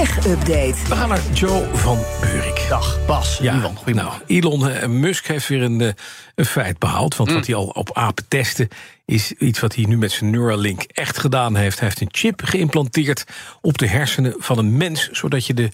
Update. We gaan naar Joe van Buurik. Dag, Bas. Ja, Ivan, nou, Elon eh, Musk heeft weer een, eh, een feit behaald. Want wat hij al op apen testte, is iets wat hij nu met zijn Neuralink echt gedaan heeft. Hij heeft een chip geïmplanteerd op de hersenen van een mens, zodat je de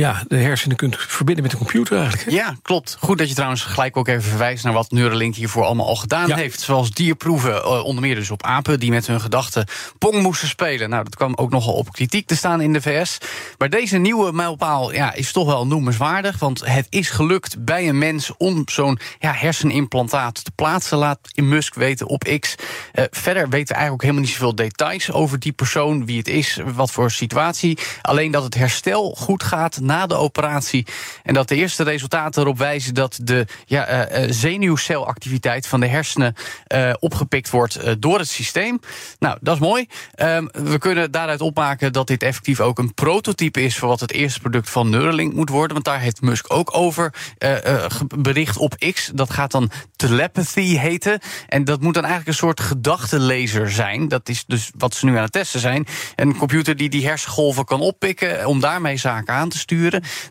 ja, de hersenen kunt verbinden met de computer eigenlijk. hè? Ja, klopt. Goed dat je trouwens gelijk ook even verwijst naar wat Neuralink hiervoor allemaal al gedaan Ja. heeft. Zoals dierproeven, eh, onder meer dus op apen, die met hun gedachten pong moesten spelen. Nou, dat kwam ook nogal op kritiek te staan in de VS. Maar deze nieuwe mijlpaal ja, is toch wel noemenswaardig. Want het is gelukt bij een mens om zo'n ja, hersenimplantaat te plaatsen. Laat in Musk weten op X. Eh, verder weten we eigenlijk ook helemaal niet zoveel details over die persoon, wie het is, wat voor situatie. Alleen dat het herstel goed gaat na de operatie. En dat de eerste resultaten erop wijzen dat de ja, eh, eh, zenuwcelactiviteit van de hersenen eh, opgepikt wordt door het systeem. Nou, dat is mooi. Ehm, we kunnen daaruit opmaken dat dit effectief ook een prototype is voor wat het eerste product van Neuralink moet worden. Want daar heeft Musk ook over bericht op X. Dat gaat dan telepathy heten. En dat moet dan eigenlijk een soort gedachtenlezer zijn. Dat is dus wat ze nu aan het testen zijn. Een computer die die hersengolven kan oppikken om daarmee zaken aan te sturen.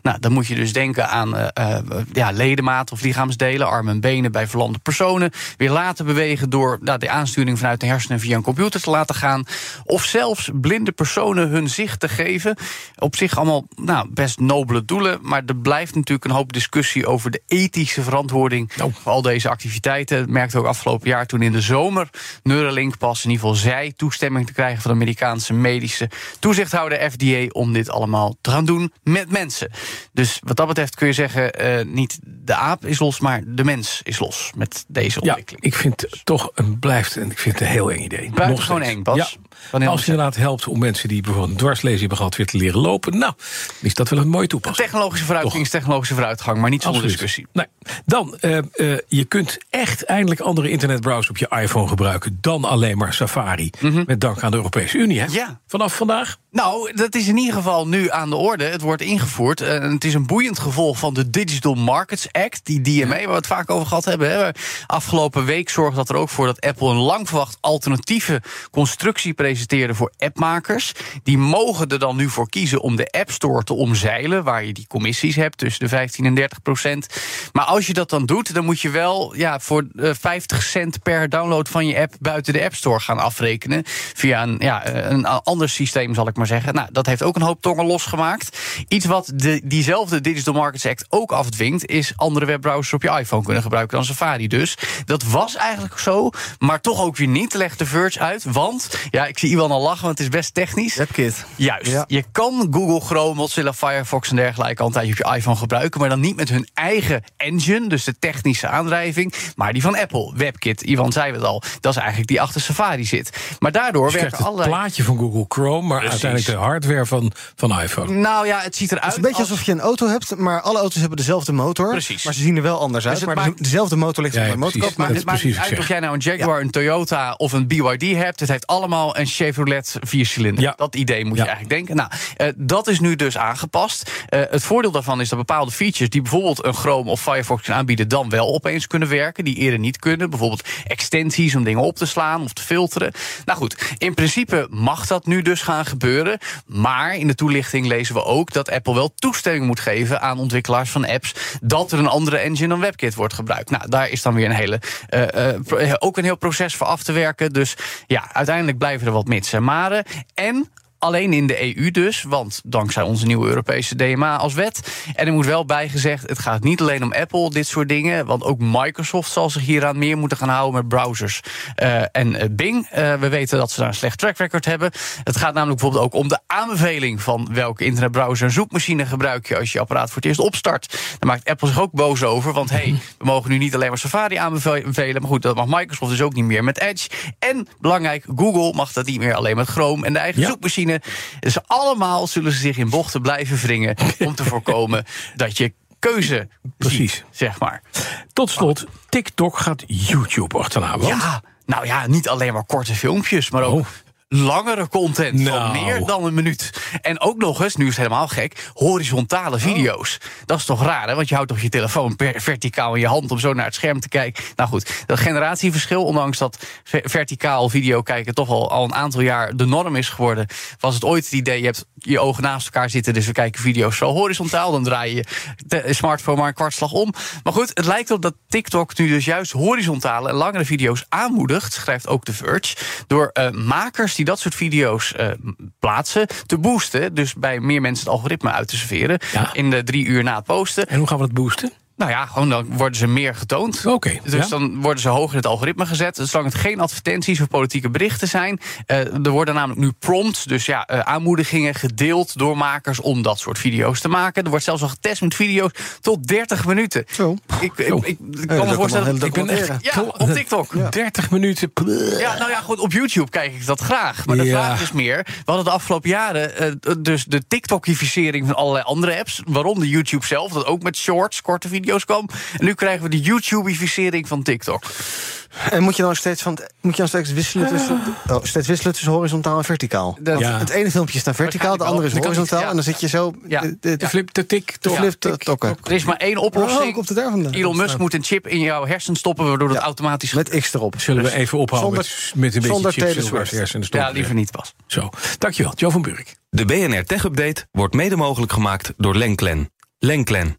Nou, dan moet je dus denken aan eh, ja, ledematen of lichaamsdelen, armen en benen bij verlamde personen. Weer laten bewegen door nou, de aansturing vanuit de hersenen via een computer te laten gaan. Of zelfs blinde personen hun zicht te geven. Op zich allemaal nou, best nobele doelen. Maar er blijft natuurlijk een hoop discussie over de ethische verantwoording Nou. voor al deze activiteiten. Dat merkte ook afgelopen jaar toen in de zomer Neuralink pas in ieder geval zij toestemming te krijgen van de Amerikaanse medische toezichthouder FDA om dit allemaal te gaan doen met mensen. Dus wat dat betreft kun je zeggen, eh, niet de aap is los, maar de mens is los met deze Ja, ontwikkeling. ik vind het toch een blijft en ik vind het een heel eng idee. Nog steeds. eng, Bas. Ja. Wanneer Als het inderdaad helpt om mensen die bijvoorbeeld een dwarslezing hebben gehad weer te leren lopen, nou, is dat wel een mooie toepassing. Technologische vooruitgang is technologische vooruitgang, maar niet zonder discussie. Nee. Dan, eh, eh, je kunt echt eindelijk andere internetbrowsers op je iPhone gebruiken dan alleen maar Safari. Met dank aan de Europese Unie. Hè? Mhm. Ja. Vanaf vandaag. Nou, dat is in ieder geval nu aan de orde. Het wordt ingevoerd. Eh, het is een boeiend gevolg van de Digital Markets Act, die DMA, waar we het vaak over gehad hebben. Hè. Afgelopen week zorgde dat er ook voor dat Apple een lang verwacht alternatieve constructie presenteerde voor appmakers. Die mogen er dan nu voor kiezen om de App Store te omzeilen, waar je die commissies hebt tussen de 15 en 30 procent. Maar als je dat dan doet, dan moet je wel ja, voor eh, 50 cent per download van je app buiten de App Store gaan afrekenen. Via een, ja, eh, een ander systeem, zal ik maar zeggen. Nou, dat heeft ook een hoop tongen losgemaakt. Iets wat de, diezelfde Digital Markets Act ook afdwingt, is andere webbrowsers op je iPhone kunnen gebruiken dan Safari. Dus dat was eigenlijk zo, maar toch ook weer niet, legt de Verge uit. Want, ja, ik zie Iwan al lachen, want het is best technisch. WebKit. Juist. Ja. Je kan Google Chrome, Mozilla Firefox en dergelijke altijd op je iPhone gebruiken, maar dan niet met hun eigen engine, dus de technische aandrijving, maar die van Apple, WebKit. Ivan zei het al, dat is eigenlijk die achter Safari zit. Maar daardoor Je krijgt werken het allerlei. plaatje van Google Chrome, maar Precies. uiteindelijk de hardware van, van iPhone. Nou ja, het ziet eruit. Het is een beetje als- alsof je een auto hebt, maar alle auto's hebben dezelfde motor. Precies. Maar ze zien er wel anders uit. het maar maakt- dezelfde motor ligt Ja, op de precies. motorkap. Maar Dat het is maakt niet precies uit of jij nou een Jaguar, een Toyota of een BYD hebt. Het heeft allemaal een Chevrolet viercilinder. Ja. Dat idee moet je eigenlijk denken. Nou, eh, dat is nu dus aangepast. Eh, het voordeel daarvan is dat bepaalde features die bijvoorbeeld een Chrome of Firefox kunnen aanbieden, dan wel opeens kunnen werken, die eerder niet kunnen. Bijvoorbeeld extensies om dingen op te slaan of te filteren. Nou goed, in principe mag dat nu dus gaan gebeuren. Maar in de toelichting lezen we ook dat Apple wel toestemming moet geven aan ontwikkelaars van apps dat er een andere engine dan WebKit wordt gebruikt. Nou, daar is dan weer een hele, eh, eh, ook een heel proces voor af te werken. Dus ja, uiteindelijk blijven er wat mits en maren. En Alleen in de EU dus, want dankzij onze nieuwe Europese DMA als wet. En er moet wel bijgezegd, het gaat niet alleen om Apple, dit soort dingen. Want ook Microsoft zal zich hieraan meer moeten gaan houden met browsers. Eh, en eh, Bing, eh, we weten dat ze daar een slecht track record hebben. Het gaat namelijk bijvoorbeeld ook om de aanbeveling van welke internetbrowser en zoekmachine gebruik je als je apparaat voor het eerst opstart. Daar maakt Apple zich ook boos over, want hey, we mogen nu niet alleen maar Safari aanbevelen. Maar goed, dat mag Microsoft dus ook niet meer met Edge. En belangrijk, Google mag dat niet meer alleen met Chrome en de eigen Ja. zoekmachine. Dus allemaal zullen ze zich in bochten blijven wringen om te voorkomen dat je keuze Precies. ziet, zeg maar. Tot slot, TikTok gaat YouTube achterna. Want Ja, Nou ja, niet alleen maar korte filmpjes, maar ook Oh. Langere content Nou. van meer dan een minuut. En ook nog eens, nu is het helemaal gek, horizontale video's. Dat is toch raar, hè? Want je houdt toch je telefoon verticaal in je hand om zo naar het scherm te kijken. Nou goed, dat generatieverschil, ondanks dat ver- verticaal video kijken toch al, al een aantal jaar de norm is geworden, was het ooit het idee, je hebt je ogen naast elkaar zitten, dus we kijken video's zo horizontaal, dan draai je je smartphone maar een kwartslag om. Maar goed, het lijkt erop dat TikTok nu dus juist horizontale en langere video's aanmoedigt, schrijft ook The Verge, door eh, makers die dat soort video's eh, plaatsen te boosten. Dus bij meer mensen het algoritme uit te serveren. Ja. In de drie uur na het posten. En hoe gaan we dat boosten? Nou ja, gewoon dan worden ze meer getoond. Oké, Dus ja. dan worden ze hoger in het algoritme gezet. Zolang het geen advertenties of politieke berichten zijn. Eh, er worden namelijk nu prompts, dus ja, eh, aanmoedigingen gedeeld door makers om dat soort video's te maken. Er wordt zelfs al getest met video's tot 30 minuten. Zo. Ik, ik, Zo. ik, kan me voorstellen. Ik ben echt. Ja, op TikTok. 30 minuten. Ja, nou ja, goed, op YouTube kijk ik dat graag. Maar de vraag is meer, we hadden de afgelopen jaren... eh, dus de TikTokificering van allerlei andere apps... waaronder YouTube zelf, dat ook met shorts, korte video's kwam. En nu krijgen we de YouTubificering van TikTok. En moet je dan steeds, van, moet je dan steeds, wisselen tussen, oh, steeds wisselen tussen horizontaal en verticaal? Dat- Ja. Het ene filmpje is dan verticaal, de andere is horizontaal. Ja. En dan zit je zo... Ja. de- de- De flip, de tik, de flip te tokken. Er is maar één Oh, oplossing. komt het daar vandaan? Elon Musk moet een chip in jouw hersen stoppen... waardoor het Ja. automatisch... Met X erop. Zullen we even ophouden Zonder- met, met een beetje chips in de hersenen ja, stoppen? liever niet pas. Zo, dankjewel. Joe van Burk. De BNR Tech Update wordt mede mogelijk gemaakt door Lenklen. Lenklen.